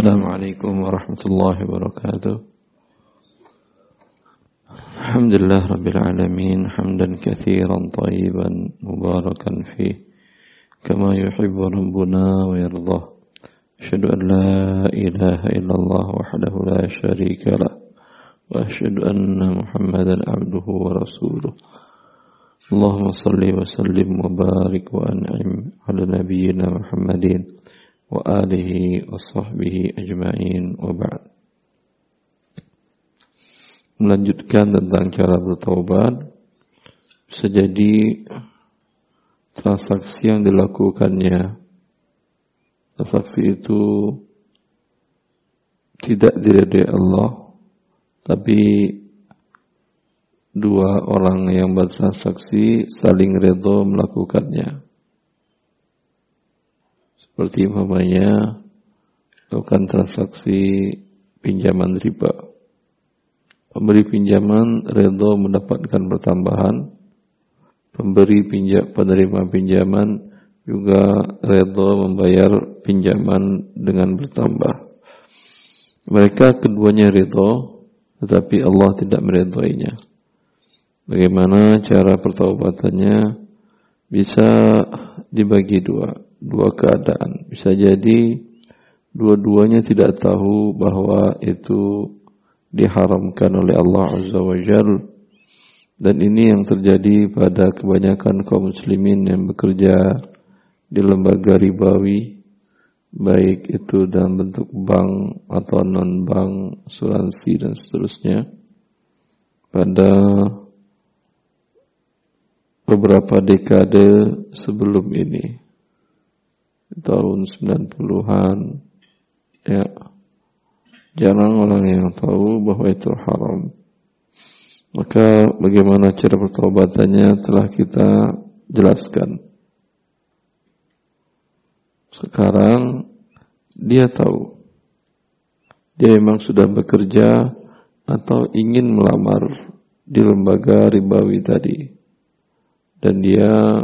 السلام عليكم ورحمة الله وبركاته. الحمد لله رب العالمين حمدا كثيرا طيبا مباركا فيه كما يحب ربنا ويرضاه. أشهد أن لا إله إلا الله وحده لا شريك له وأشهد أن محمدا عبده ورسوله. اللهم صل وسلم وبارك وأنعم على نبينا محمد. wa alihi wa sahbihi ajma'in wa. Melanjutkan tentang cara bertaubat, bisa jadi transaksi yang dilakukannya, transaksi itu tidak diridai Allah, tapi dua orang yang bertransaksi saling redho melakukannya seperti umpamanya melakukan transaksi pinjaman riba Pemberi pinjaman redho mendapatkan pertambahan. Pemberi pinjam, penerima pinjaman juga redho membayar pinjaman dengan bertambah. Mereka keduanya redho, tetapi Allah tidak meredhoinya. Bagaimana cara pertaubatannya? Bisa dibagi dua, dua keadaan. Bisa jadi dua-duanya tidak tahu bahwa itu diharamkan oleh Allah Azza wa Jal dan ini yang terjadi pada kebanyakan kaum muslimin yang bekerja di lembaga ribawi baik itu dalam bentuk bank atau non bank asuransi dan seterusnya pada beberapa dekade sebelum ini tahun 90-an ya Jarang orang yang tahu bahwa itu haram. Maka bagaimana cara pertaubatannya telah kita jelaskan. Sekarang dia tahu. Dia memang sudah bekerja atau ingin melamar di lembaga ribawi tadi. Dan dia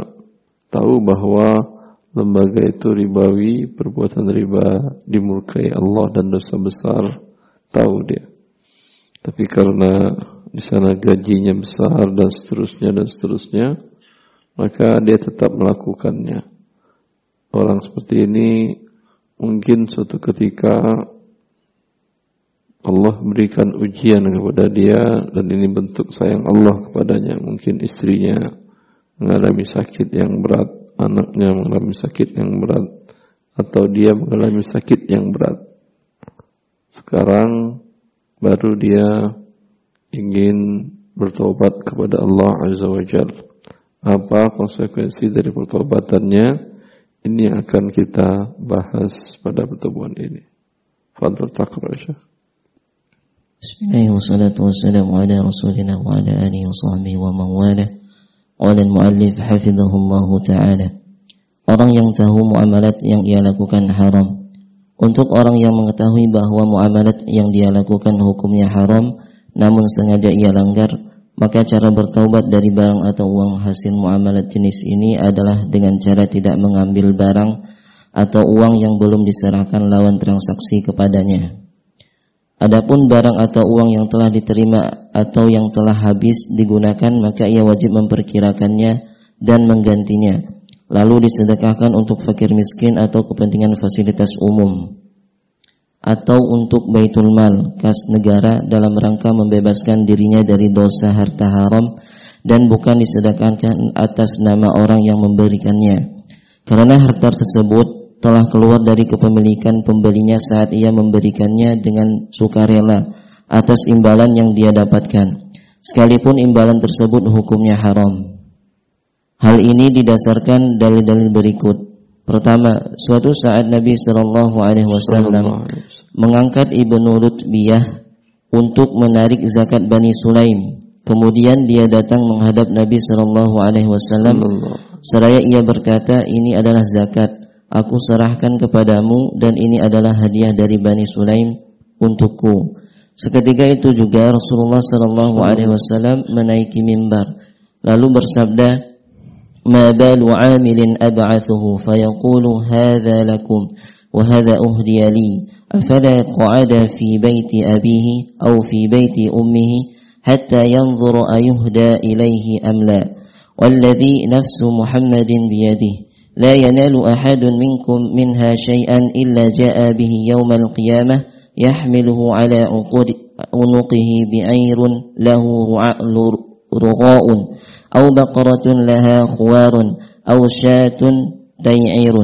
tahu bahwa lembaga itu ribawi, perbuatan riba dimurkai Allah dan dosa besar, tahu dia. Tapi karena di sana gajinya besar dan seterusnya dan seterusnya, maka dia tetap melakukannya. Orang seperti ini mungkin suatu ketika Allah berikan ujian kepada dia dan ini bentuk sayang Allah kepadanya. Mungkin istrinya mengalami sakit yang berat anaknya mengalami sakit yang berat atau dia mengalami sakit yang berat. Sekarang baru dia ingin bertobat kepada Allah Azza wa Jal. Apa konsekuensi dari pertobatannya? Ini akan kita bahas pada pertemuan ini. Fadl Taqra Syekh. Bismillahirrahmanirrahim. Wa ala rasulina wa ala alihi wa sahbihi wa man Qala al-muallif hafizahullah taala Orang yang tahu muamalat yang ia lakukan haram Untuk orang yang mengetahui bahwa muamalat yang dia lakukan hukumnya haram namun sengaja ia langgar maka cara bertaubat dari barang atau uang hasil muamalat jenis ini adalah dengan cara tidak mengambil barang atau uang yang belum diserahkan lawan transaksi kepadanya. Adapun barang atau uang yang telah diterima atau yang telah habis digunakan maka ia wajib memperkirakannya dan menggantinya. Lalu disedekahkan untuk fakir miskin atau kepentingan fasilitas umum. Atau untuk baitul mal kas negara dalam rangka membebaskan dirinya dari dosa harta haram dan bukan disedekahkan atas nama orang yang memberikannya. Karena harta tersebut telah keluar dari kepemilikan pembelinya saat ia memberikannya dengan sukarela atas imbalan yang dia dapatkan. Sekalipun imbalan tersebut hukumnya haram. Hal ini didasarkan dalil-dalil berikut. Pertama suatu saat Nabi Shallallahu alaihi wasallam mengangkat Ibnu Rutbiyah untuk menarik zakat Bani Sulaim. Kemudian dia datang menghadap Nabi Shallallahu alaihi wasallam. Seraya ia berkata ini adalah zakat Aku serahkan kepadamu dan ini adalah hadiah dari Bani Sulaim untukku. Seketika itu juga Rasulullah sallallahu alaihi wasallam menaiki mimbar lalu bersabda, "Ma balu 'amilin ab'athuhu fayaqulu hadza lakum." وهذا أهدي لي أفلا قعد في بيت أبيه أو في بيت أمه حتى ينظر أيهدى إليه أم لا والذي نفس محمد بيده لا ينال أحد منكم منها شيئا إلا جاء به يوم القيامة يحمله على عنقه بعير له رغاء أو بقرة لها خوار أو شاة تيعير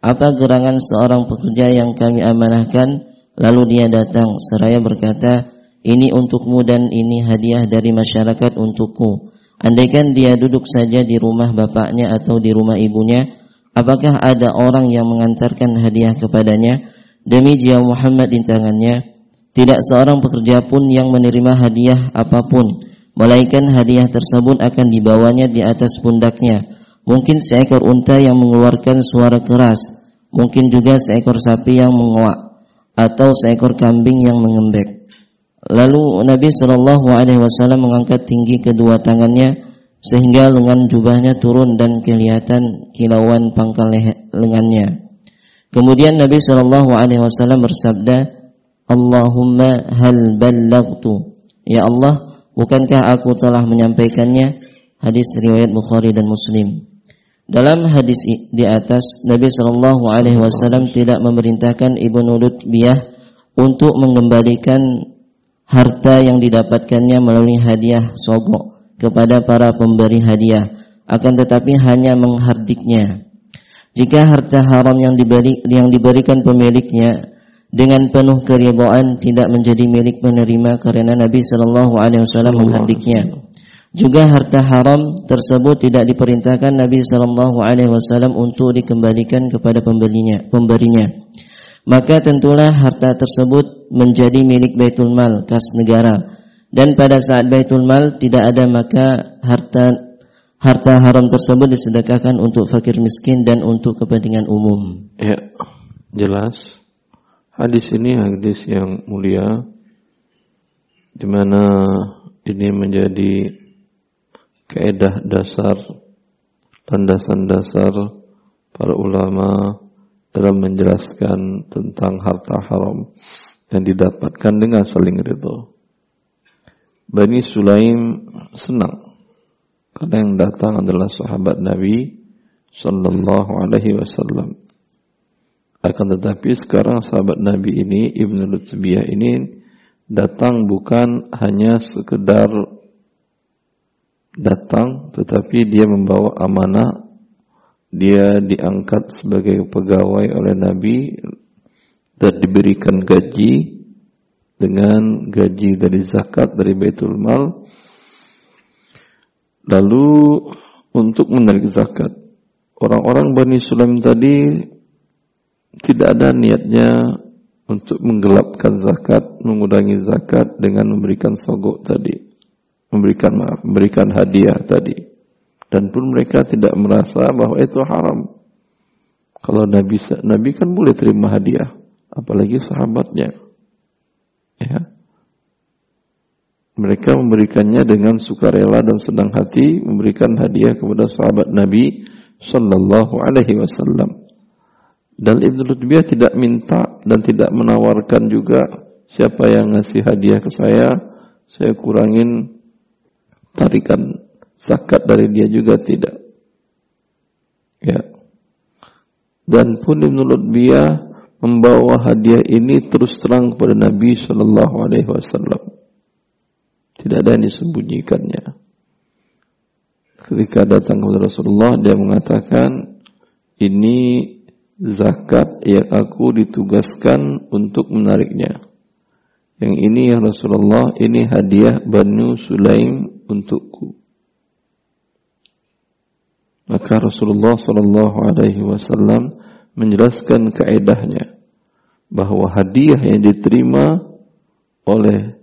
Apa gerangan seorang pekerja yang kami amanahkan Lalu dia datang seraya berkata Ini untukmu dan ini hadiah dari masyarakat untukku Andaikan dia duduk saja di rumah bapaknya atau di rumah ibunya Apakah ada orang yang mengantarkan hadiah kepadanya? Demi jiwa Muhammad di tangannya Tidak seorang pekerja pun yang menerima hadiah apa pun Melainkan hadiah tersebut akan dibawanya di atas pundaknya. Mungkin seekor unta yang mengeluarkan suara keras Mungkin juga seekor sapi yang menguak Atau seekor kambing yang mengembek Lalu Nabi Shallallahu Alaihi Wasallam mengangkat tinggi kedua tangannya sehingga lengan jubahnya turun dan kelihatan kilauan pangkal lengannya. Kemudian Nabi Shallallahu Alaihi Wasallam bersabda, Allahumma hal ballagtu. Ya Allah, bukankah aku telah menyampaikannya? Hadis riwayat Bukhari dan Muslim. Dalam hadis di atas, Nabi Shallallahu Alaihi Wasallam tidak memerintahkan Ibnu Lutbiyah untuk mengembalikan harta yang didapatkannya melalui hadiah sogok kepada para pemberi hadiah, akan tetapi hanya menghardiknya. Jika harta haram yang diberi yang diberikan pemiliknya dengan penuh keridhaan tidak menjadi milik penerima karena Nabi Shallallahu Alaihi Wasallam menghardiknya. Juga harta haram tersebut tidak diperintahkan Nabi Shallallahu Alaihi Wasallam untuk dikembalikan kepada pembelinya, pemberinya. Maka tentulah harta tersebut menjadi milik Baitul Mal kas negara. Dan pada saat Baitul Mal tidak ada maka harta harta haram tersebut disedekahkan untuk fakir miskin dan untuk kepentingan umum. Ya, jelas. Hadis ini hadis yang mulia di mana ini menjadi kaidah dasar landasan dasar para ulama dalam menjelaskan tentang harta haram yang didapatkan dengan saling ridho. Bani Sulaim senang karena yang datang adalah sahabat Nabi Sallallahu Alaihi Wasallam. Akan tetapi sekarang sahabat Nabi ini Ibnu Lutbiyah ini datang bukan hanya sekedar datang, tetapi dia membawa amanah. Dia diangkat sebagai pegawai oleh Nabi dan diberikan gaji dengan gaji dari zakat dari Baitul Mal Lalu untuk menarik zakat, orang-orang Bani Sulaim tadi tidak ada niatnya untuk menggelapkan zakat, mengurangi zakat dengan memberikan sogok tadi, memberikan maaf, memberikan hadiah tadi. Dan pun mereka tidak merasa bahwa itu haram. Kalau Nabi Nabi kan boleh terima hadiah, apalagi sahabatnya. Ya. Mereka memberikannya dengan sukarela dan senang hati memberikan hadiah kepada sahabat Nabi sallallahu alaihi wasallam. Dan Ibnu Lutbiyah tidak minta dan tidak menawarkan juga siapa yang ngasih hadiah ke saya, saya kurangin tarikan zakat dari dia juga tidak. Ya. Dan pun Ibnu Lutbiyah membawa hadiah ini terus terang kepada Nabi sallallahu alaihi wasallam. Tidak ada yang disembunyikannya. Ketika datang kepada Rasulullah, dia mengatakan, ini zakat yang aku ditugaskan untuk menariknya. Yang ini ya Rasulullah, ini hadiah Banu Sulaim untukku. Maka Rasulullah Sallallahu Alaihi Wasallam menjelaskan kaedahnya bahwa hadiah yang diterima oleh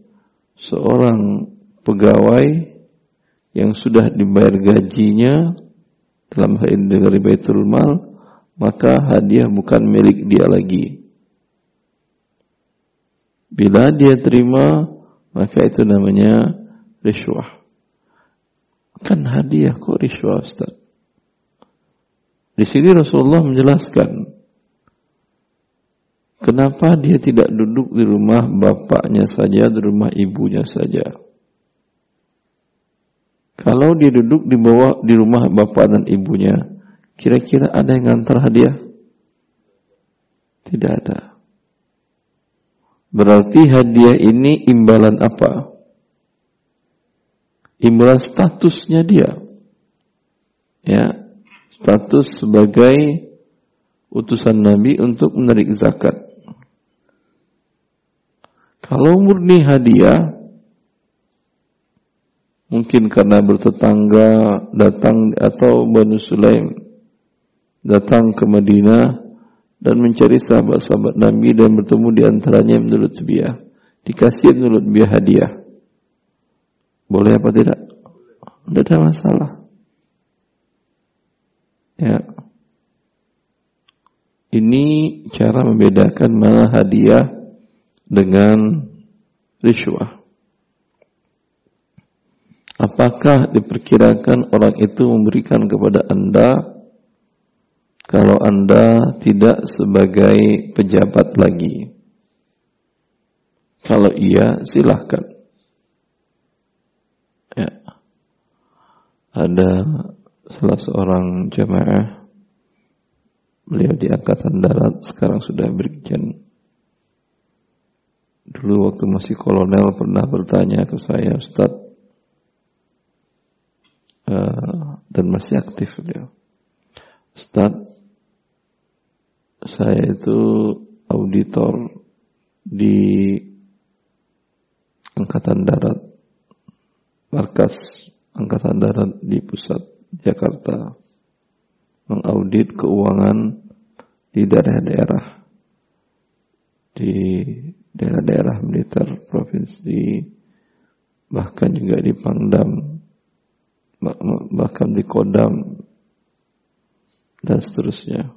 seorang pegawai yang sudah dibayar gajinya dalam hal ini dari Baitul Mal, maka hadiah bukan milik dia lagi. Bila dia terima, maka itu namanya riswah. Kan hadiah kok riswah Ustaz? Di sini Rasulullah menjelaskan Kenapa dia tidak duduk di rumah bapaknya saja, di rumah ibunya saja? Kalau dia duduk di bawah di rumah bapak dan ibunya, kira-kira ada yang ngantar hadiah? Tidak ada. Berarti hadiah ini imbalan apa? Imbalan statusnya dia. Ya, status sebagai utusan Nabi untuk menarik zakat. Kalau murni hadiah, mungkin karena bertetangga datang atau Banu Sulaim datang ke Madinah dan mencari sahabat-sahabat Nabi dan bertemu di antaranya menurut biah dikasih menurut biah hadiah boleh apa tidak? Tidak ada masalah ya ini cara membedakan mana hadiah dengan riswah Apakah diperkirakan orang itu memberikan kepada Anda kalau Anda tidak sebagai pejabat lagi? Kalau iya, silahkan. Ya. Ada salah seorang jamaah beliau di angkatan darat sekarang sudah berjalan. Dulu waktu masih kolonel pernah bertanya ke saya, Ustaz, Eh, dan masih aktif beliau. Ustaz, saya itu auditor di Angkatan Darat, markas Angkatan Darat di pusat Jakarta, mengaudit keuangan di daerah-daerah, di daerah-daerah militer provinsi, bahkan juga di Pangdam bahkan di kodam dan seterusnya.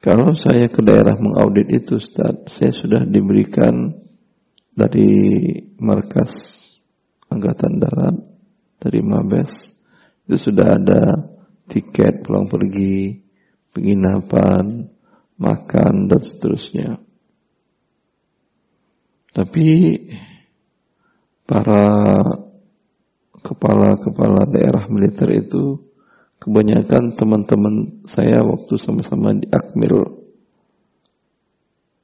Kalau saya ke daerah mengaudit itu Ustaz, saya sudah diberikan dari markas Angkatan Darat, dari Mabes, itu sudah ada tiket pulang pergi, penginapan, makan, dan seterusnya. Tapi para kepala-kepala daerah militer itu kebanyakan teman-teman saya waktu sama-sama di Akmil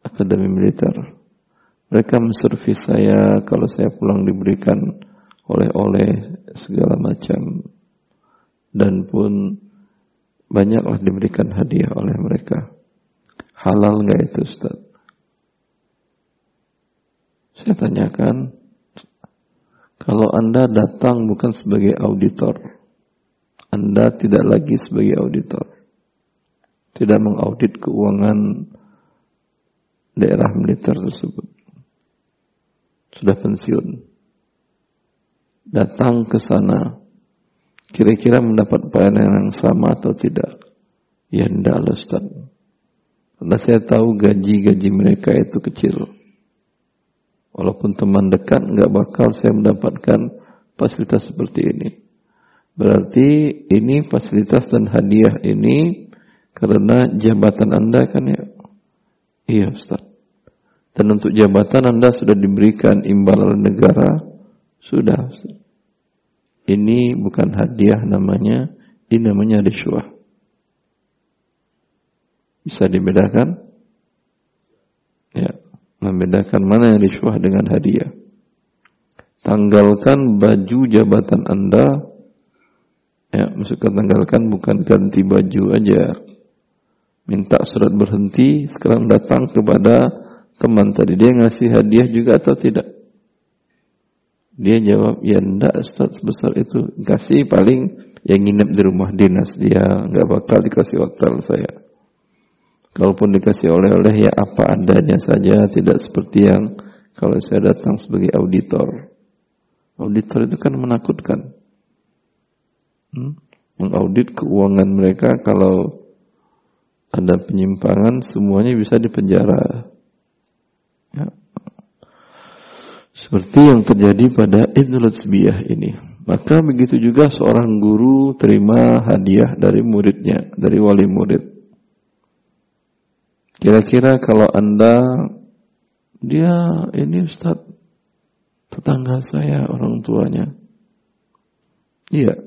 Akademi Militer. Mereka menservis saya kalau saya pulang diberikan oleh-oleh segala macam dan pun banyaklah diberikan hadiah oleh mereka. Halal nggak itu Ustaz? Saya tanyakan, kalau Anda datang bukan sebagai auditor, Anda tidak lagi sebagai auditor. Tidak mengaudit keuangan daerah militer tersebut. Sudah pensiun. Datang ke sana. Kira-kira mendapat pelayanan yang sama atau tidak? Ya tidak Ustaz. Karena saya tahu gaji-gaji mereka itu kecil. Walaupun teman dekat nggak bakal saya mendapatkan fasilitas seperti ini. Berarti ini fasilitas dan hadiah ini karena jabatan Anda kan ya? Iya Ustaz. Dan untuk jabatan Anda sudah diberikan imbalan negara? Sudah Ustaz. Ini bukan hadiah namanya, ini namanya riswah. Bisa dibedakan? Ya membedakan mana yang riswah dengan hadiah. Tanggalkan baju jabatan Anda. Ya, maksudnya tanggalkan bukan ganti baju aja. Minta surat berhenti, sekarang datang kepada teman tadi. Dia ngasih hadiah juga atau tidak? Dia jawab, ya enggak Ustaz sebesar itu. Kasih paling yang nginep di rumah dinas dia. nggak bakal dikasih hotel saya. Kalaupun dikasih oleh-oleh ya apa adanya saja, tidak seperti yang kalau saya datang sebagai auditor. Auditor itu kan menakutkan. Hmm? Mengaudit keuangan mereka kalau ada penyimpangan semuanya bisa dipenjara. Ya. Seperti yang terjadi pada Ibnu Lutsbiyah ini. Maka begitu juga seorang guru terima hadiah dari muridnya, dari wali murid. Kira-kira kalau Anda dia ini Ustaz tetangga saya orang tuanya. Iya.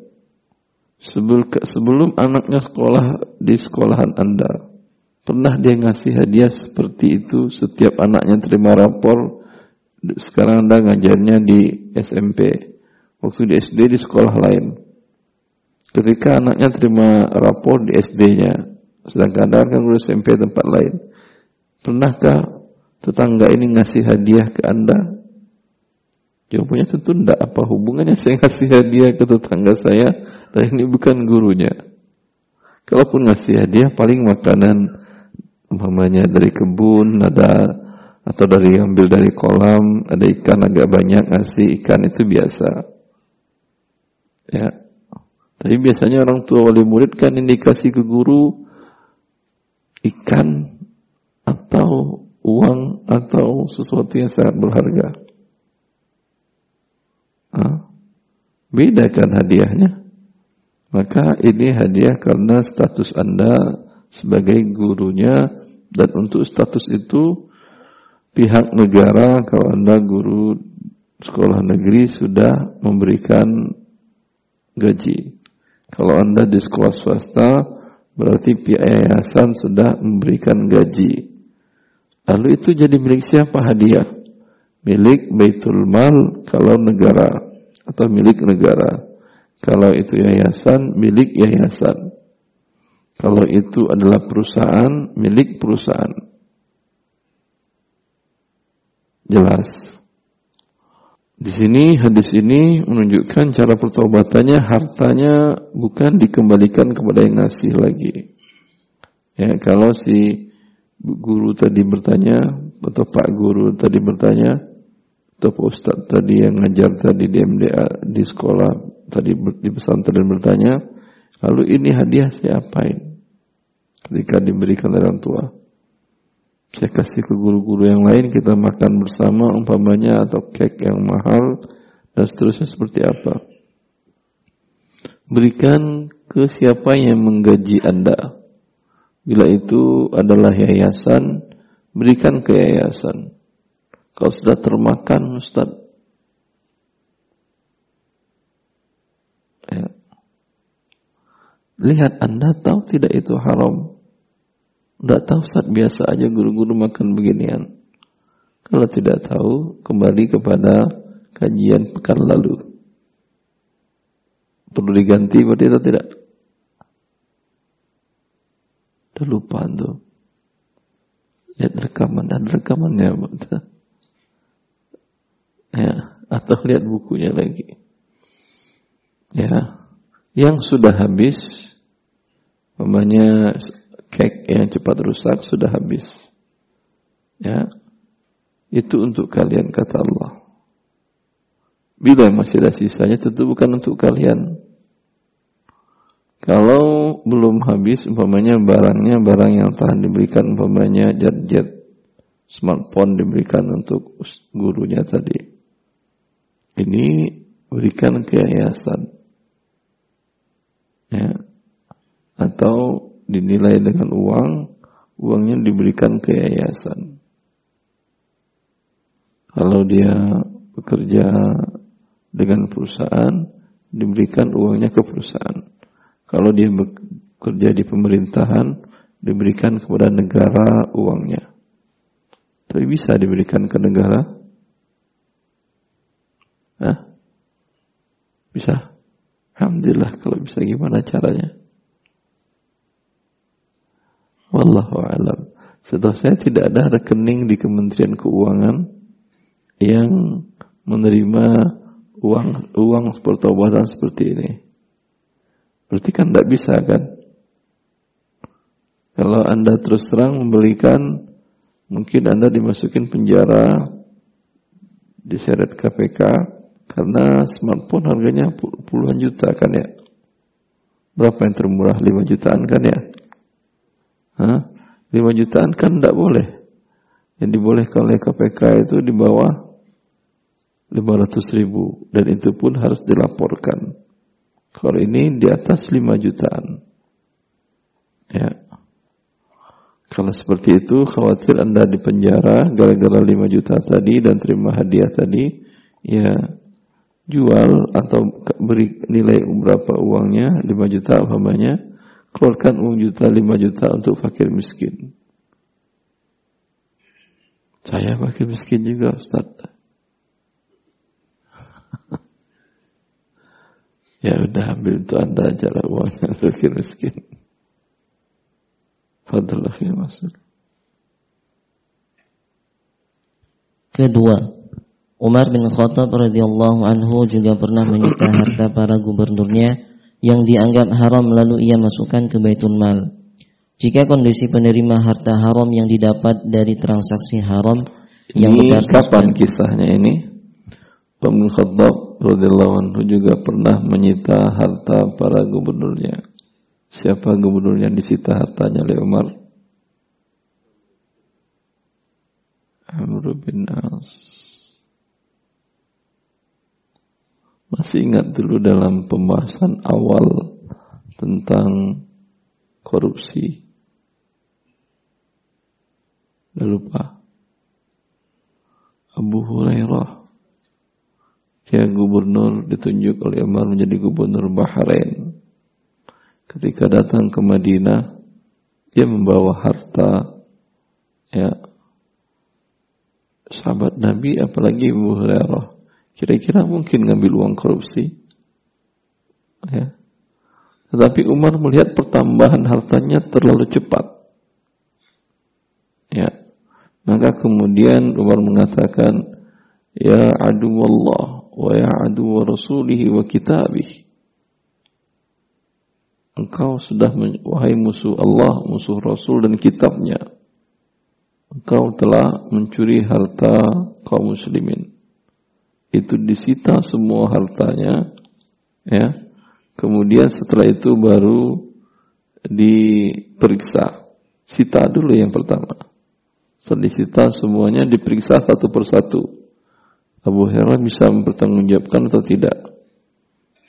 Sebelum, sebelum anaknya sekolah di sekolahan Anda, pernah dia ngasih hadiah seperti itu setiap anaknya terima rapor. Sekarang Anda ngajarnya di SMP. Waktu di SD di sekolah lain. Ketika anaknya terima rapor di SD-nya, sedangkan Anda kan udah SMP tempat lain. Pernahkah tetangga ini ngasih hadiah ke Anda Jawabannya tentu tidak apa hubungannya saya ngasih hadiah ke tetangga saya dan ini bukan gurunya. Kalaupun ngasih hadiah paling makanan umpamanya dari kebun ada atau dari ambil dari kolam ada ikan agak banyak ngasih ikan itu biasa. Ya. Tapi biasanya orang tua wali murid kan indikasi ke guru ikan atau uang atau sesuatu yang sangat berharga. Beda kan hadiahnya. Maka ini hadiah karena status Anda sebagai gurunya dan untuk status itu pihak negara kalau Anda guru sekolah negeri sudah memberikan gaji. Kalau Anda di sekolah swasta berarti pihak yayasan sudah memberikan gaji. Lalu itu jadi milik siapa hadiah? Milik Baitul Mal kalau negara atau milik negara. Kalau itu yayasan, milik yayasan. Kalau itu adalah perusahaan, milik perusahaan. Jelas. Di sini hadis ini menunjukkan cara pertobatannya hartanya bukan dikembalikan kepada yang ngasih lagi. Ya, kalau si guru tadi bertanya atau Pak guru tadi bertanya, atau Pak Ustadz tadi yang ngajar tadi di MDA di sekolah tadi di pesantren bertanya, lalu ini hadiah saya apain? Ketika diberikan orang tua. Saya kasih ke guru-guru yang lain, kita makan bersama umpamanya atau kek yang mahal dan seterusnya seperti apa. Berikan ke siapa yang menggaji Anda. Bila itu adalah yayasan, berikan ke yayasan. Kalau sudah termakan Ustaz ya. Lihat Anda tahu tidak itu haram Tidak tahu Ustaz biasa aja guru-guru makan beginian. Kalau tidak tahu kembali kepada kajian pekan lalu. Perlu diganti berarti atau tidak? Udah lupa tuh Lihat rekaman, ada rekamannya ya atau lihat bukunya lagi. Ya yang sudah habis namanya cake yang cepat rusak sudah habis. Ya. Itu untuk kalian kata Allah. Bila masih ada sisanya tentu bukan untuk kalian. Kalau belum habis umpamanya barangnya barang yang tahan diberikan umpamanya jet-jet smartphone diberikan untuk gurunya tadi. Ini berikan ke yayasan. Ya. Atau dinilai dengan uang uangnya diberikan ke yayasan kalau dia bekerja dengan perusahaan diberikan uangnya ke perusahaan kalau dia bekerja di pemerintahan diberikan kepada negara uangnya tapi bisa diberikan ke negara Hah? Bisa? Alhamdulillah kalau bisa gimana caranya? Wallahu alam. Setahu saya tidak ada rekening di Kementerian Keuangan yang menerima uang uang pertobatan seperti ini. Berarti kan tidak bisa kan? Kalau anda terus terang membelikan, mungkin anda dimasukin penjara, diseret KPK, karena smartphone harganya puluhan juta kan ya. Berapa yang termurah? 5 jutaan kan ya? Hah? 5 jutaan kan tidak boleh. Yang dibolehkan oleh KPK itu di bawah 500 ribu. Dan itu pun harus dilaporkan. Kalau ini di atas 5 jutaan. Ya. Kalau seperti itu, khawatir Anda di penjara gara-gara 5 juta tadi dan terima hadiah tadi, ya jual atau beri nilai berapa uangnya, 5 juta umpamanya, keluarkan uang juta 5 juta untuk fakir miskin. Saya fakir miskin juga Ustaz. ya udah ambil itu Anda aja lah uangnya fakir miskin. Fadl akhi Masud. Kedua, Umar bin Khattab radhiyallahu anhu juga pernah menyita harta para gubernurnya yang dianggap haram lalu ia masukkan ke Baitul Mal. Jika kondisi penerima harta haram yang didapat dari transaksi haram yang ini kapan kisahnya ini? Bin Khattab radhiyallahu anhu juga pernah menyita harta para gubernurnya. Siapa gubernur yang disita hartanya oleh Umar? Amr bin As. Masih ingat dulu dalam pembahasan awal tentang korupsi. Udah lupa. Abu Hurairah. Dia gubernur ditunjuk oleh Umar menjadi gubernur Bahrain. Ketika datang ke Madinah, dia membawa harta ya sahabat Nabi apalagi Ibu Hurairah. Kira-kira mungkin ngambil uang korupsi. Ya. Tetapi Umar melihat pertambahan hartanya terlalu cepat. Ya. Maka kemudian Umar mengatakan, Ya adu Allah wa ya adu wa rasulihi wa kitabih engkau sudah wahai musuh Allah, musuh Rasul dan kitabnya. Engkau telah mencuri harta kaum muslimin. Itu disita semua hartanya, ya. Kemudian setelah itu baru diperiksa. Sita dulu yang pertama. Setelah disita semuanya diperiksa satu persatu. Abu Hurairah bisa mempertanggungjawabkan atau tidak.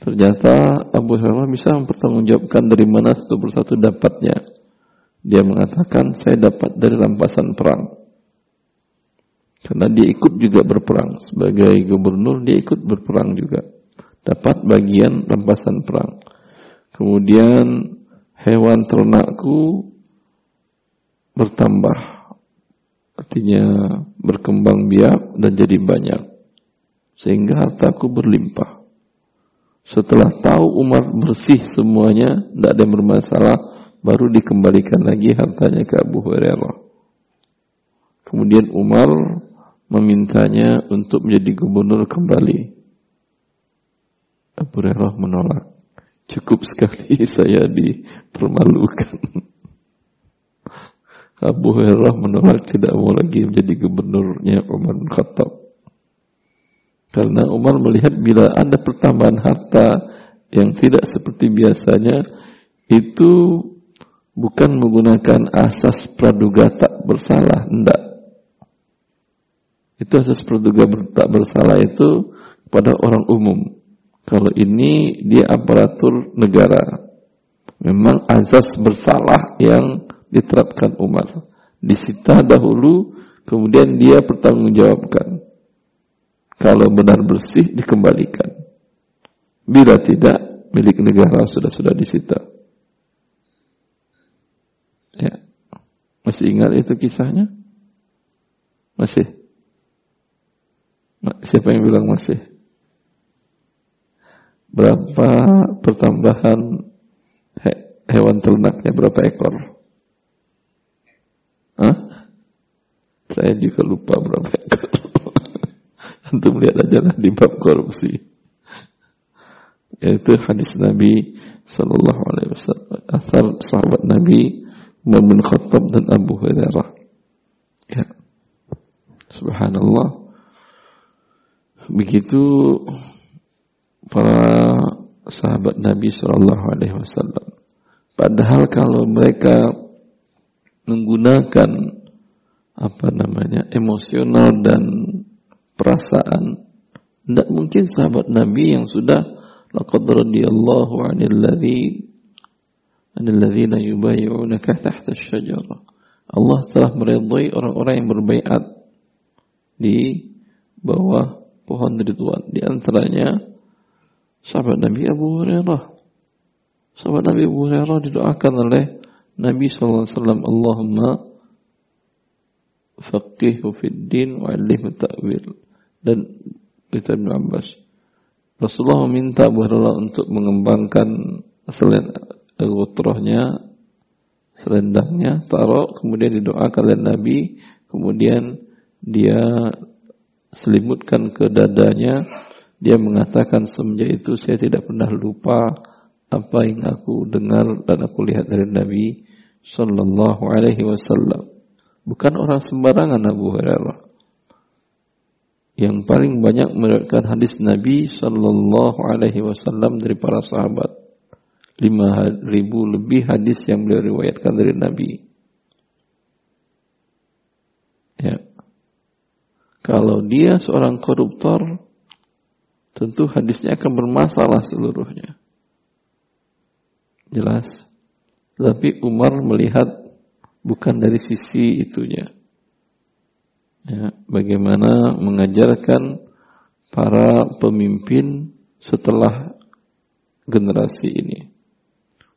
Ternyata Abu Hurairah bisa mempertanggungjawabkan dari mana satu persatu dapatnya. Dia mengatakan, saya dapat dari rampasan perang. Karena dia ikut juga berperang. Sebagai gubernur, dia ikut berperang juga. Dapat bagian rampasan perang. Kemudian hewan ternakku bertambah. Artinya berkembang biak dan jadi banyak. Sehingga hartaku berlimpah. Setelah tahu Umar bersih semuanya, tidak ada yang bermasalah, baru dikembalikan lagi hartanya ke Abu Hurairah. Kemudian Umar memintanya untuk menjadi gubernur kembali. Abu Hurairah menolak. Cukup sekali saya dipermalukan. Abu Hurairah menolak tidak mau lagi menjadi gubernurnya Umar bin Khattab. Karena Umar melihat bila ada pertambahan harta yang tidak seperti biasanya, itu bukan menggunakan asas praduga tak bersalah, tidak. Itu asas praduga tak bersalah itu pada orang umum. Kalau ini dia aparatur negara. Memang asas bersalah yang diterapkan Umar. Disita dahulu, kemudian dia pertanggungjawabkan. Kalau benar bersih dikembalikan. Bila tidak, milik negara sudah-sudah disita. Ya. Masih ingat itu kisahnya? Masih? Siapa yang bilang masih? Berapa pertambahan he hewan ternaknya? Berapa ekor? Hah? Saya juga lupa berapa ekor. Untuk melihat aja lah di bab korupsi. Yaitu hadis Nabi Sallallahu Alaihi Wasallam. Asal sahabat Nabi bin Khattab dan Abu Hurairah. Ya. Subhanallah. Begitu para sahabat Nabi Sallallahu Alaihi Wasallam. Padahal kalau mereka menggunakan apa namanya emosional dan perasaan. Tidak mungkin sahabat Nabi yang sudah laqad radiyallahu 'anil ladzi anil ladzina yubayyi'unaka tahta asy-syajarah. Allah telah meridhai orang-orang yang berbaiat di bawah pohon Ridwan. Di antaranya sahabat Nabi Abu Hurairah. Sahabat Nabi Abu Hurairah didoakan oleh Nabi SAW. Allahumma faqihu fid din wa alimhu ta'wil. Dan itu Ibn Abbas. Rasulullah meminta Abu Hurairah untuk mengembangkan selain gutrohnya selendangnya, taruh, kemudian didoakan oleh Nabi, kemudian dia selimutkan ke dadanya, dia mengatakan semenjak itu saya tidak pernah lupa apa yang aku dengar dan aku lihat dari Nabi Sallallahu Alaihi Wasallam. Bukan orang sembarangan Abu Hurairah. Yang paling banyak meriwayatkan hadis Nabi Sallallahu Alaihi Wasallam dari para sahabat lima ribu lebih hadis yang beliau riwayatkan dari Nabi. Ya. Kalau dia seorang koruptor, tentu hadisnya akan bermasalah seluruhnya. Jelas. Tapi Umar melihat bukan dari sisi itunya. Ya, bagaimana mengajarkan para pemimpin setelah generasi ini.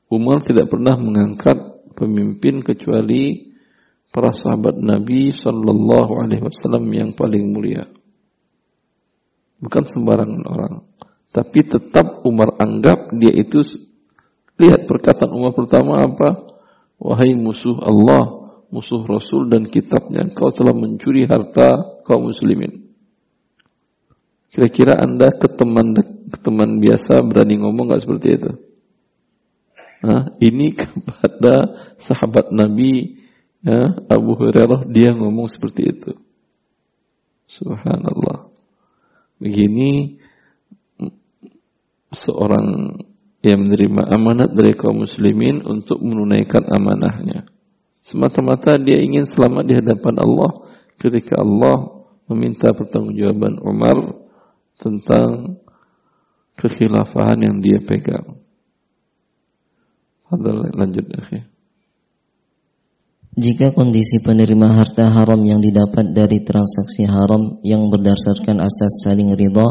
Umar tidak pernah mengangkat pemimpin kecuali para sahabat Nabi Sallallahu Alaihi Wasallam yang paling mulia. Bukan sembarangan orang. Tapi tetap Umar anggap dia itu lihat perkataan Umar pertama apa? Wahai musuh Allah, musuh Rasul dan kitabnya, kau telah mencuri harta kaum muslimin. Kira-kira anda ke teman, teman biasa berani ngomong gak seperti itu? Nah, ini kepada sahabat Nabi ya, Abu Hurairah dia ngomong seperti itu. Subhanallah. Begini seorang yang menerima amanat dari kaum muslimin untuk menunaikan amanahnya. Semata-mata dia ingin selamat di hadapan Allah ketika Allah meminta pertanggungjawaban Umar tentang kekhilafahan yang dia pegang. lanjut akhir. Jika kondisi penerima harta haram yang didapat dari transaksi haram yang berdasarkan asas saling ridha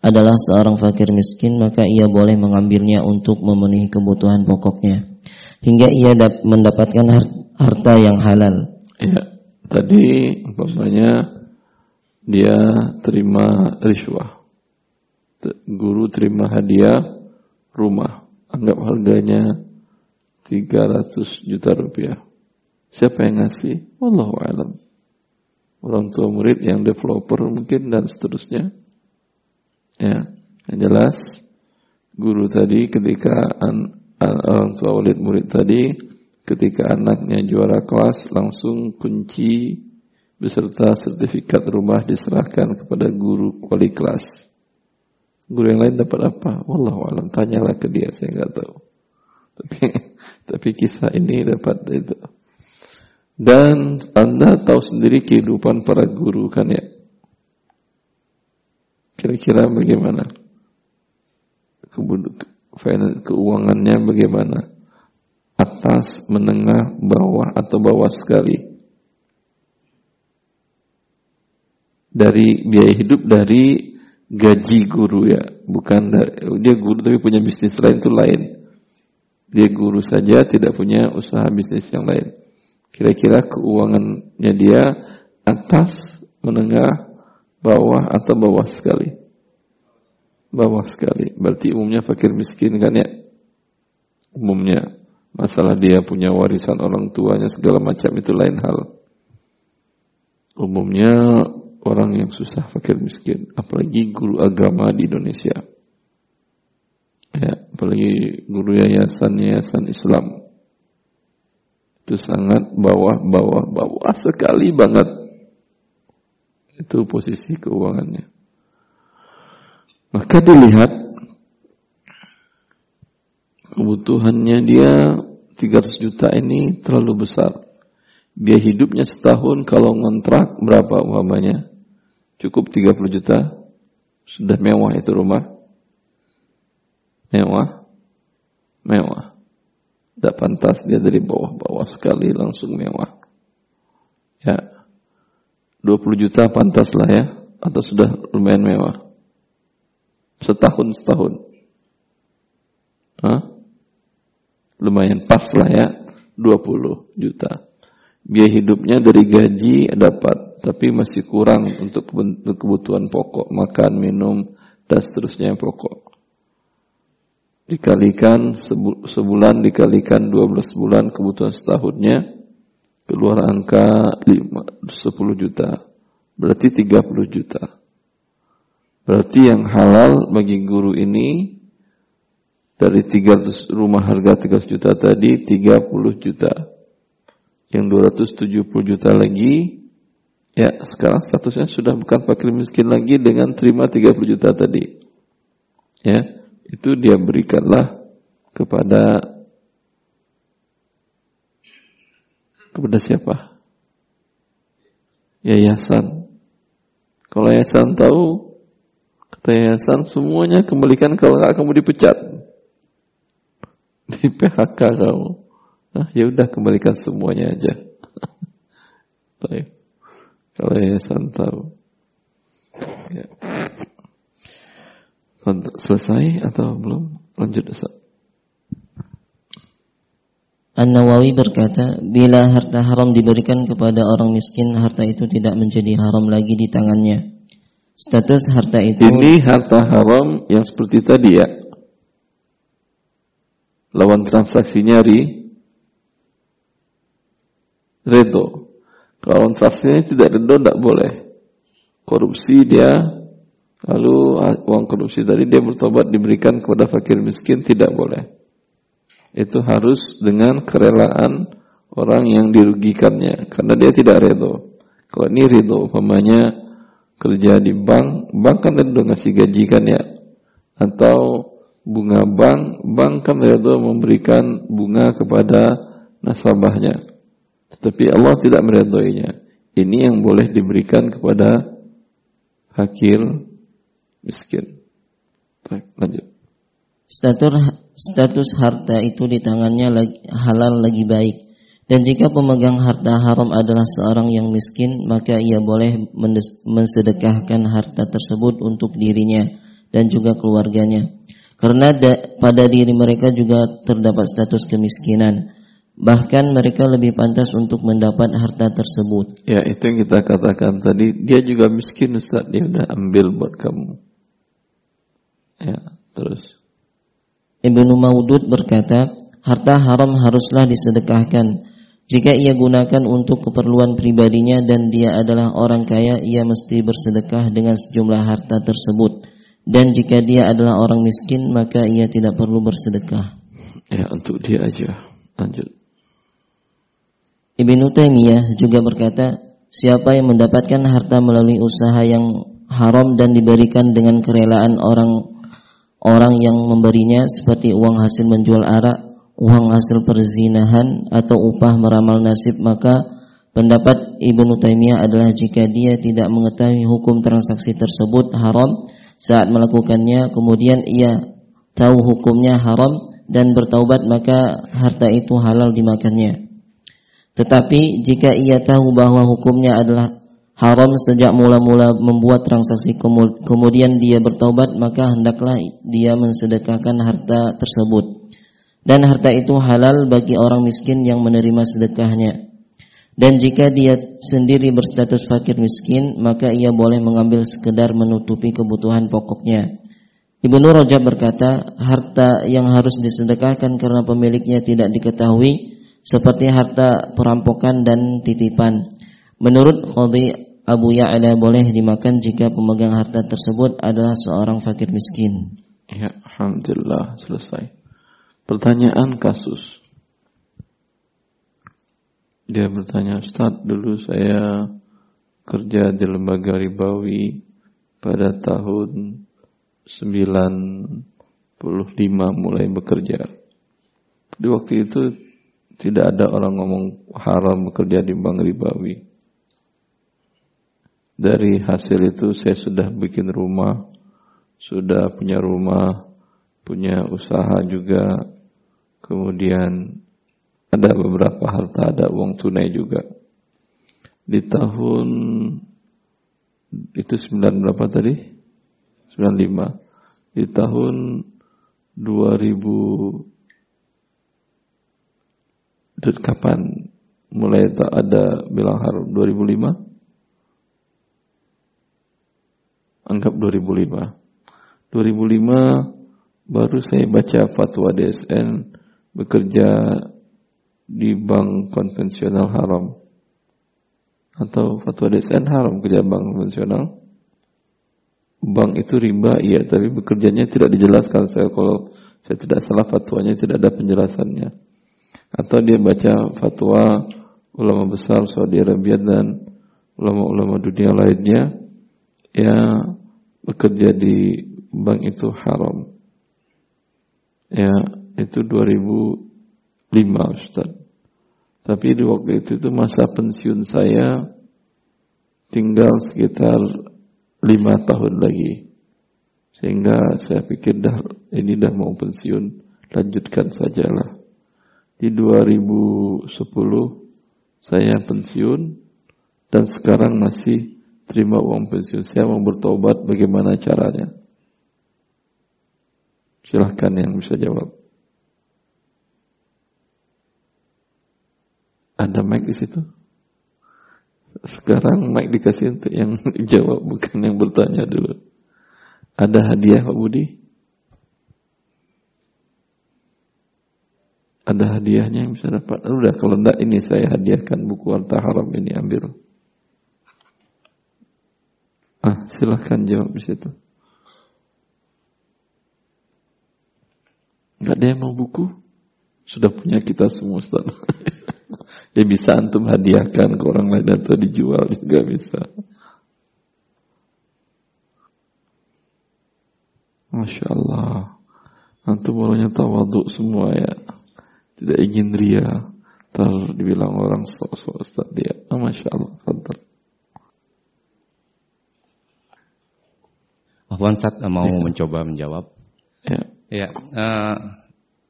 adalah seorang fakir miskin, maka ia boleh mengambilnya untuk memenuhi kebutuhan pokoknya hingga ia mendapatkan harta yang halal. Ya, tadi umpamanya dia terima riswah. Guru terima hadiah rumah, anggap harganya 300 juta rupiah. Siapa yang ngasih? Wallahu alam. Orang tua murid yang developer mungkin dan seterusnya. Ya, yang jelas guru tadi ketika an, an, orang tua murid murid tadi ketika anaknya juara kelas langsung kunci beserta sertifikat rumah diserahkan kepada guru wali kelas. Guru yang lain dapat apa? Wallahu alam. Tanyalah ke dia, saya nggak tahu. Tapi tapi kisah ini dapat itu. Dan Anda tahu sendiri kehidupan para guru kan ya. Kira-kira bagaimana? Keuangannya bagaimana? Atas, menengah, bawah atau bawah sekali? Dari biaya hidup dari gaji guru ya, bukan dari, dia guru tapi punya bisnis lain itu lain. Dia guru saja tidak punya usaha bisnis yang lain. Kira-kira keuangannya dia atas, menengah, bawah atau bawah sekali? Bawah sekali. Berarti umumnya fakir miskin kan ya? Umumnya. Masalah dia punya warisan orang tuanya segala macam itu lain hal. Umumnya orang yang susah fakir miskin. Apalagi guru agama di Indonesia ya, apalagi guru yayasan-yayasan Islam itu sangat bawah bawah bawah sekali banget. Itu posisi keuangannya. Maka dilihat kebutuhannya dia 300 juta ini terlalu besar. Biaya hidupnya setahun kalau ngontrak berapa umpamanya? Cukup 30 juta. Sudah mewah itu rumah. Mewah, mewah. Tidak pantas dia dari bawah-bawah sekali langsung mewah. Ya. 20 juta pantas lah ya. Atau sudah lumayan mewah. Setahun setahun. Hah? Lumayan pas lah ya. 20 juta. Biaya hidupnya dari gaji dapat. Tapi masih kurang untuk kebutuhan pokok. Makan, minum, dan seterusnya yang pokok. Dikalikan sebulan dikalikan 12 bulan kebutuhan setahunnya keluar angka 5, 10 juta. Berarti 30 juta. Berarti yang halal bagi guru ini dari 300 rumah harga 300 juta tadi 30 juta. Yang 270 juta lagi Ya, sekarang statusnya sudah bukan fakir miskin lagi dengan terima 30 juta tadi. Ya, itu dia berikanlah kepada kepada siapa? Yayasan. Kalau yayasan tahu, kata yayasan semuanya kembalikan kalau nggak kamu dipecat. Di PHK kamu. Nah, ya udah kembalikan semuanya aja. Baik. Kalau yayasan tahu. Ya. Selesai atau belum? Lanjut Ustaz. An-Nawawi berkata, bila harta haram diberikan kepada orang miskin, harta itu tidak menjadi haram lagi di tangannya. Status harta itu Ini harta haram yang seperti tadi ya. Lawan transaksinya ri redo. Kalau transaksinya tidak redo tidak boleh. Korupsi dia lalu uang korupsi tadi dia bertobat diberikan kepada fakir miskin tidak boleh. Itu harus dengan kerelaan orang yang dirugikannya karena dia tidak redo. Kalau ini redo umpamanya kerja di bank, bank kan redo ngasih gaji kan ya. Atau bunga bank, bank kan redo memberikan bunga kepada nasabahnya. Tetapi Allah tidak meridhoinya. Ini yang boleh diberikan kepada fakir miskin. Baik, lanjut. Status status harta itu di tangannya lagi, halal lagi baik. Dan jika pemegang harta haram adalah seorang yang miskin, maka ia boleh mensedekahkan harta tersebut untuk dirinya dan juga keluarganya. Karena da, pada diri mereka juga terdapat status kemiskinan. Bahkan mereka lebih pantas untuk mendapat harta tersebut. Ya, itu yang kita katakan tadi. Dia juga miskin Ustaz, dia udah ambil buat kamu. Ya, terus. Ibnu Maudud berkata, harta haram haruslah disedekahkan. Jika ia gunakan untuk keperluan pribadinya dan dia adalah orang kaya, ia mesti bersedekah dengan sejumlah harta tersebut. Dan jika dia adalah orang miskin, maka ia tidak perlu bersedekah. Ya, untuk dia aja. Lanjut. Ibnu Taimiyah juga berkata, siapa yang mendapatkan harta melalui usaha yang haram dan diberikan dengan kerelaan orang orang yang memberinya seperti uang hasil menjual arak, uang hasil perzinahan atau upah meramal nasib, maka pendapat Ibnu Taimiyah adalah jika dia tidak mengetahui hukum transaksi tersebut haram saat melakukannya, kemudian ia tahu hukumnya haram dan bertaubat maka harta itu halal dimakannya. Tetapi jika ia tahu bahwa hukumnya adalah haram sejak mula-mula membuat transaksi kemudian dia bertaubat maka hendaklah dia mensedekahkan harta tersebut. Dan harta itu halal bagi orang miskin yang menerima sedekahnya. Dan jika dia sendiri berstatus fakir miskin, maka ia boleh mengambil sekedar menutupi kebutuhan pokoknya. Ibnu Rajab berkata, harta yang harus disedekahkan karena pemiliknya tidak diketahui seperti harta perampokan dan titipan. Menurut Khadi Abu Ya'la boleh dimakan jika pemegang harta tersebut adalah seorang fakir miskin. Ya, alhamdulillah selesai. Pertanyaan kasus. Dia bertanya, Ustaz, dulu saya kerja di lembaga ribawi pada tahun 95 mulai bekerja. Di waktu itu tidak ada orang ngomong haram bekerja di bank ribawi. Dari hasil itu saya sudah bikin rumah, sudah punya rumah, punya usaha juga. Kemudian ada beberapa harta, ada uang tunai juga. di tahun itu 9 berapa tadi? 95. Di tahun 2000 dan kapan mulai tak ada bilang haram 2005 anggap 2005 2005 baru saya baca fatwa DSN bekerja di bank konvensional haram. Atau fatwa DSN haram kerja bank konvensional. Bank itu riba iya tapi bekerjanya tidak dijelaskan. Saya kalau saya tidak salah fatwanya tidak ada penjelasannya. Atau dia baca fatwa ulama besar Saudi Arabia dan ulama-ulama dunia lainnya ya bekerja di bank itu haram ya itu 2005 Ustaz tapi di waktu itu itu masa pensiun saya tinggal sekitar lima tahun lagi. Sehingga saya pikir dah ini dah mau pensiun, lanjutkan sajalah. Di 2010 saya pensiun dan sekarang masih terima uang pensiun. Saya mau bertobat bagaimana caranya? Silahkan yang bisa jawab. Ada mic di situ? Sekarang mic dikasih untuk yang jawab bukan yang bertanya dulu. Ada hadiah Pak Budi? Ada hadiahnya yang bisa dapat. Udah kalau enggak ini saya hadiahkan buku Harta Haram ini ambil. Ah, silahkan jawab di situ. Enggak ada yang mau buku? Sudah punya kita semua Ustaz. Ya bisa antum hadiahkan ke orang lain atau dijual juga bisa. Masya Allah. Antum orangnya tawaduk semua ya. Tidak ingin ria. Ntar dibilang orang sok-sok Ustaz dia. Oh, Masya Allah. Fadal. Afwan Ustaz mau ya. mencoba menjawab. Ya. Ya. Uh,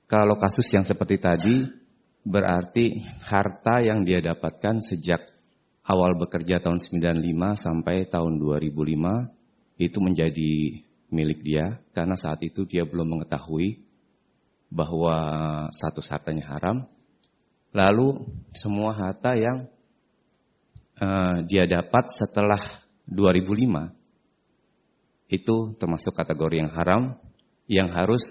kalau kasus yang seperti tadi berarti harta yang dia dapatkan sejak awal bekerja tahun 95 sampai tahun 2005 itu menjadi milik dia karena saat itu dia belum mengetahui bahwa satu hartanya haram. Lalu semua harta yang uh, dia dapat setelah 2005 itu termasuk kategori yang haram yang harus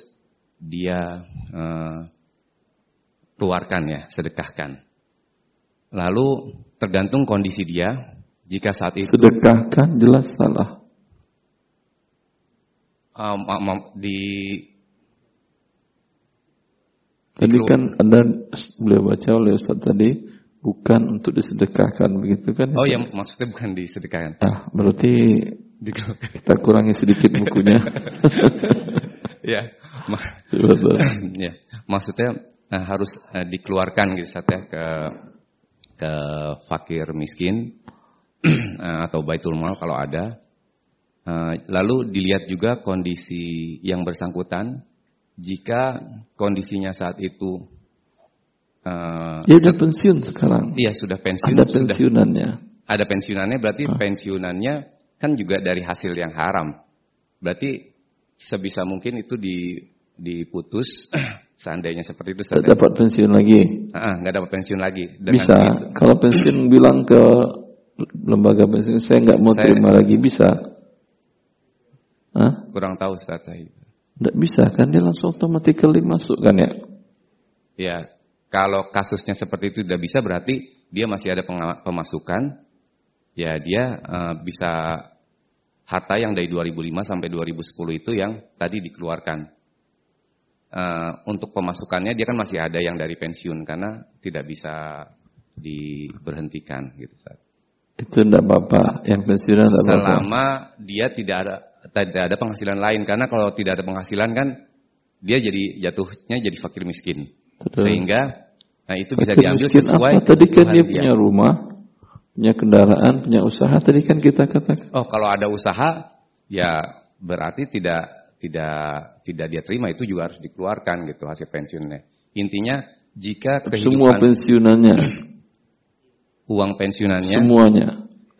dia uh, keluarkan ya, sedekahkan. Lalu tergantung kondisi dia, jika saat itu sedekahkan jelas salah. Um, um, di Tadi kan ada beliau baca oleh Ustaz tadi bukan untuk disedekahkan begitu kan? Oh ya maksudnya bukan disedekahkan. Ah berarti kita kurangi sedikit bukunya. ya, ya, maksudnya nah, harus uh, dikeluarkan gitu ya ke ke fakir miskin uh, atau baitul mal kalau ada. Lalu dilihat juga kondisi yang bersangkutan. Jika kondisinya saat itu uh, ya sudah pensiun sekarang. Iya sudah pensiun. Ada pensiunannya. Sudah, ada pensiunannya berarti uh. pensiunannya kan juga dari hasil yang haram. Berarti sebisa mungkin itu di diputus Seandainya seperti itu. Tidak dapat pensiun lagi. Ah, nggak dapat pensiun lagi. Dengan bisa. Itu. Kalau pensiun bilang ke lembaga pensiun saya nggak mau saya, terima lagi bisa. Hah? Kurang tahu Ustaz saya. Tidak bisa kan dia langsung automatically masuk kan ya? Ya, kalau kasusnya seperti itu tidak bisa berarti dia masih ada pemasukan. Ya dia uh, bisa harta yang dari 2005 sampai 2010 itu yang tadi dikeluarkan uh, untuk pemasukannya dia kan masih ada yang dari pensiun karena tidak bisa diberhentikan gitu saat. Itu tidak apa-apa, yang pensiunan tidak apa-apa. Selama dia tidak ada tidak ada penghasilan lain karena kalau tidak ada penghasilan kan dia jadi jatuhnya jadi fakir miskin. Betul. Sehingga nah itu bisa diambil sesuai apa? Tadi kan dia, dia punya rumah, punya kendaraan, punya usaha tadi kan kita katakan. Oh, kalau ada usaha ya berarti tidak tidak tidak dia terima itu juga harus dikeluarkan gitu hasil pensiunnya. Intinya jika kehidupan, semua pensiunannya uang pensiunannya. Semuanya.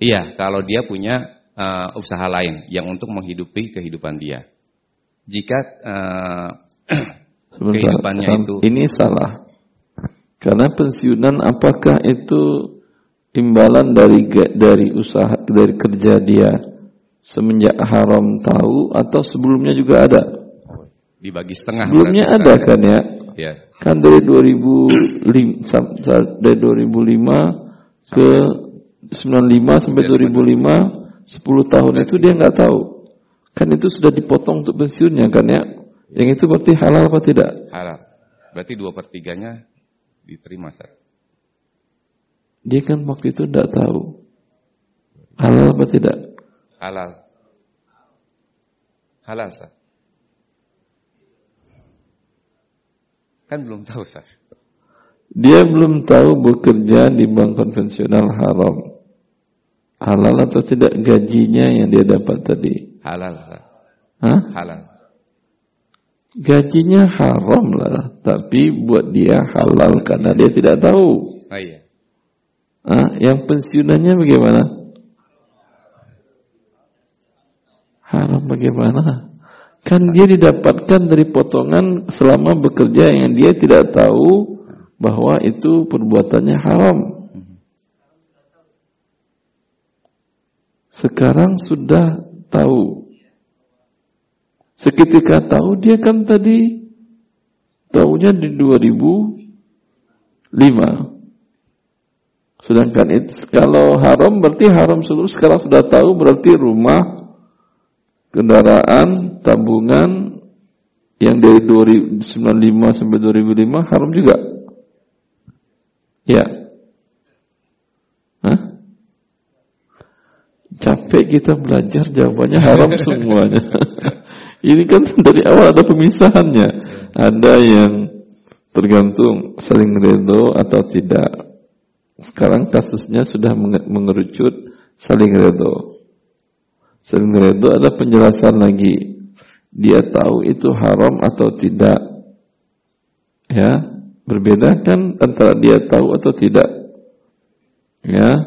Iya, kalau dia punya uh, usaha lain yang untuk menghidupi kehidupan dia. Jika uh, kehidupannya itu ini salah. Karena pensiunan apakah itu imbalan dari dari usaha dari kerja dia semenjak haram tahu atau sebelumnya juga ada? Dibagi setengah. Sebelumnya ada kan ya? Ya. Kan dari 2005 dari 2005 ke 95 sampai 2005 10 tahun itu dia nggak tahu. Kan itu sudah dipotong untuk pensiunnya kan ya? Yang itu berarti halal apa tidak? Halal. Berarti dua pertiganya diterima Sir. Dia kan waktu itu tidak tahu. Halal apa tidak? Halal. Halal Sir. Kan belum tahu Sir. Dia belum tahu bekerja di bank konvensional haram. Halal atau tidak gajinya yang dia dapat tadi? Halal. Sir. Hah? Halal gajinya haram lah, tapi buat dia halal karena dia tidak tahu. Oh iya. Ah, yang pensiunannya bagaimana? Haram bagaimana? Kan dia didapatkan dari potongan selama bekerja yang dia tidak tahu bahwa itu perbuatannya haram. Sekarang sudah tahu Seketika tahu dia kan tadi tahunya di 2005. Sedangkan itu kalau haram berarti haram seluruh sekarang sudah tahu berarti rumah, kendaraan, tabungan yang dari 1995 sampai 2005 haram juga. Ya. Hah? Capek kita belajar jawabannya haram semuanya. Ini kan dari awal ada pemisahannya. Ada yang tergantung saling redo atau tidak. Sekarang kasusnya sudah mengerucut saling redo. Saling redo ada penjelasan lagi. Dia tahu itu haram atau tidak. Ya, berbeda kan antara dia tahu atau tidak. Ya.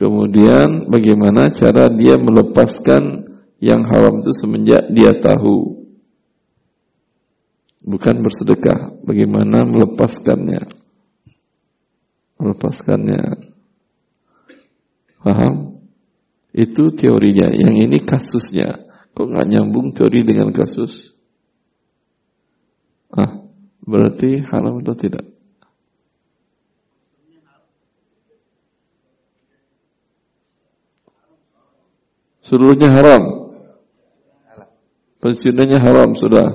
Kemudian bagaimana cara dia melepaskan yang haram itu semenjak dia tahu. Bukan bersedekah, bagaimana melepaskannya. Melepaskannya. Paham? Itu teorinya, yang ini kasusnya. Kok nggak nyambung teori dengan kasus? Ah, berarti haram atau tidak? Seluruhnya haram. Pensiunannya haram sudah.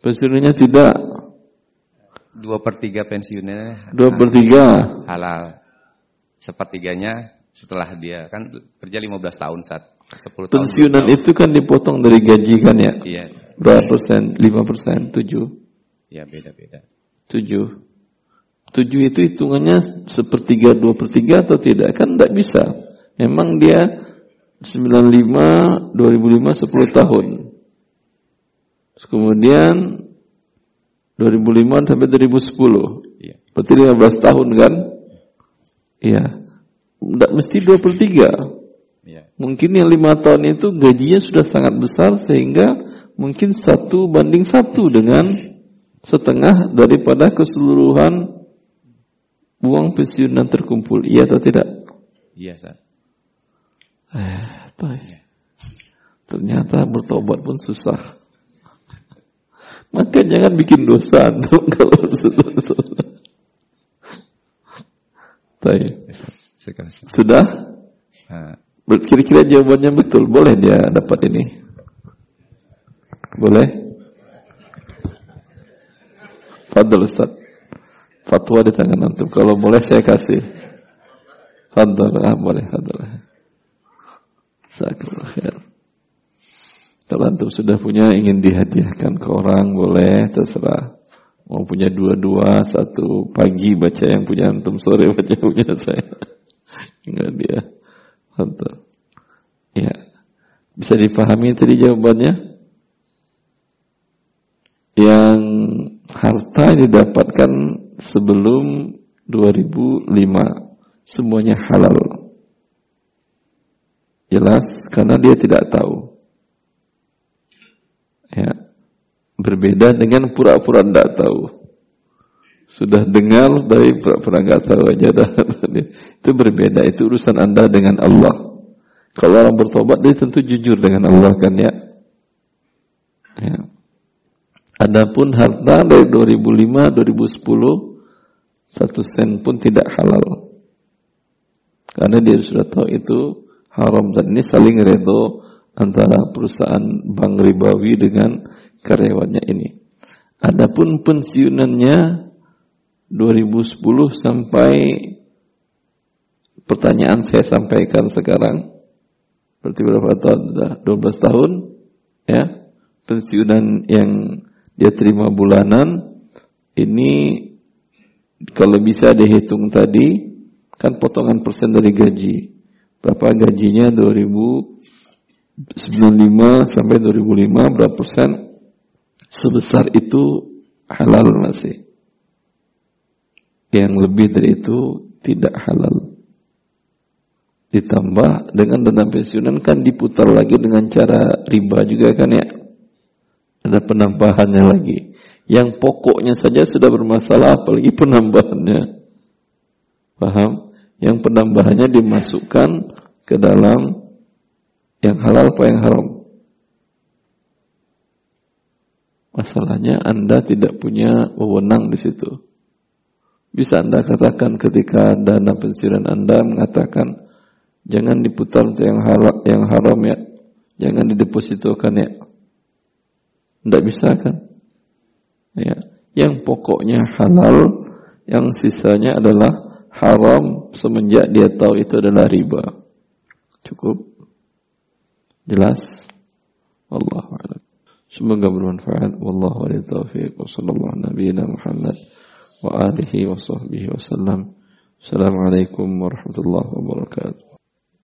Pensiunannya tidak. Dua per tiga pensiunnya. Dua per tiga. Halal. Sepertiganya setelah dia kan kerja 15 tahun saat 10 tahun. Pensiunan itu kan dipotong dari gaji kan ya? Iya. Berapa persen? Lima persen? Tujuh? Ya beda-beda. Tujuh. Tujuh itu hitungannya sepertiga, dua per tiga atau tidak? Kan tidak bisa. Memang dia 95, 2005 10 tahun. Terus kemudian 2005 sampai 2010. Iya. Berarti 15 tahun kan? Iya. Tidak mesti 2 per 3. Iya. Mungkin yang 5 tahun itu gajinya sudah sangat besar sehingga mungkin satu banding satu dengan setengah daripada keseluruhan uang pensiunan terkumpul. Iya atau tidak? Iya, Sat. Eh, ya. Ternyata bertobat pun susah. Maka jangan bikin dosa dong kalau Sudah? Kira-kira jawabannya betul. Boleh dia dapat ini? Boleh? Fadl Ustaz. Fatwa di tangan antum. Kalau boleh saya kasih. Fadl. Ah, boleh. Fadl. Sakallah khair. Kalau antum sudah punya ingin dihadiahkan ke orang boleh terserah. Mau punya dua-dua, satu pagi baca yang punya antum, sore baca punya saya. Enggak dia. Antum. Ya. Bisa dipahami tadi jawabannya? Yang harta didapatkan sebelum 2005 semuanya halal. Jelas karena dia tidak tahu. Ya. Berbeda dengan pura-pura tidak tahu. Sudah dengar tapi pura-pura nggak tahu aja dah. itu berbeda, itu urusan Anda dengan Allah. Kalau orang bertobat dia tentu jujur dengan Allah kan ya. ya. Adapun harta dari 2005 2010 satu sen pun tidak halal. Karena dia sudah tahu itu haram dan ini saling redo antara perusahaan bank ribawi dengan karyawannya ini. Adapun pensiunannya 2010 sampai pertanyaan saya sampaikan sekarang berarti berapa tahun? Sudah 12 tahun ya. Pensiunan yang dia terima bulanan ini kalau bisa dihitung tadi kan potongan persen dari gaji. Berapa gajinya 2095 sampai 2005 berapa persen? Sebesar itu halal masih. Yang lebih dari itu tidak halal. Ditambah dengan dana pensiunan kan diputar lagi dengan cara riba juga kan ya. Ada penambahannya lagi. Yang pokoknya saja sudah bermasalah apalagi penambahannya. Paham? Yang penambahannya dimasukkan ke dalam yang halal apa yang haram. Masalahnya Anda tidak punya wewenang di situ. Bisa Anda katakan ketika dana pensiunan Anda mengatakan jangan diputar untuk yang halal, yang haram ya, jangan didepositokan ya. Tidak bisa kan? Ya. Yang pokoknya halal, yang sisanya adalah haram semenjak dia tahu itu adalah riba. Cukup? Jelas? Allah a'lam. Semoga bermanfaat. Wallahu a'lam taufiq. Wa sallallahu nabiyina Muhammad wa alihi wa sahbihi wa sallam. Assalamualaikum warahmatullahi wabarakatuh.